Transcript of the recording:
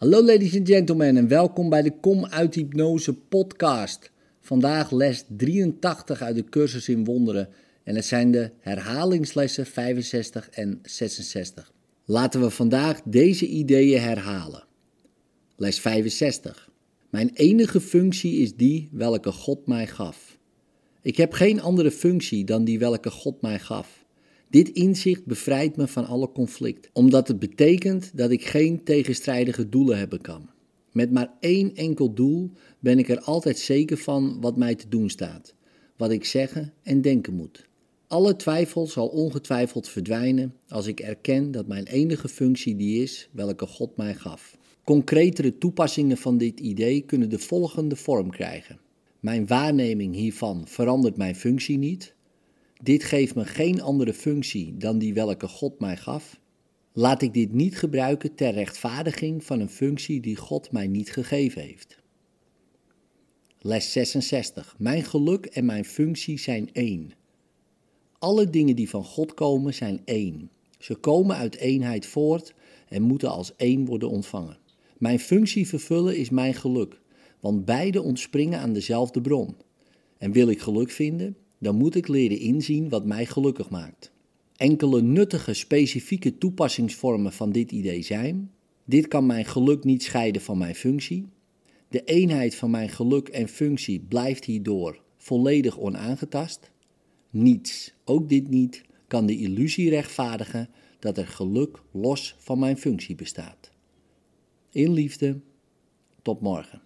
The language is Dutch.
Hallo ladies and gentlemen en welkom bij de Kom uit Hypnose podcast. Vandaag les 83 uit de cursus in wonderen en het zijn de herhalingslessen 65 en 66. Laten we vandaag deze ideeën herhalen. Les 65. Mijn enige functie is die welke God mij gaf. Ik heb geen andere functie dan die welke God mij gaf. Dit inzicht bevrijdt me van alle conflict, omdat het betekent dat ik geen tegenstrijdige doelen hebben kan. Met maar één enkel doel ben ik er altijd zeker van wat mij te doen staat, wat ik zeggen en denken moet. Alle twijfel zal ongetwijfeld verdwijnen als ik erken dat mijn enige functie die is welke God mij gaf. Concretere toepassingen van dit idee kunnen de volgende vorm krijgen. Mijn waarneming hiervan verandert mijn functie niet, dit geeft me geen andere functie dan die welke God mij gaf. Laat ik dit niet gebruiken ter rechtvaardiging van een functie die God mij niet gegeven heeft. Les 66. Mijn geluk en mijn functie zijn één. Alle dingen die van God komen zijn één. Ze komen uit eenheid voort en moeten als één worden ontvangen. Mijn functie vervullen is mijn geluk, want beide ontspringen aan dezelfde bron. En wil ik geluk vinden, dan moet ik leren inzien wat mij gelukkig maakt. Enkele nuttige specifieke toepassingsvormen van dit idee zijn: dit kan mijn geluk niet scheiden van mijn functie. De eenheid van mijn geluk en functie blijft hierdoor volledig onaangetast. Niets, ook dit niet, kan de illusie rechtvaardigen dat er geluk los van mijn functie bestaat. In liefde, tot morgen.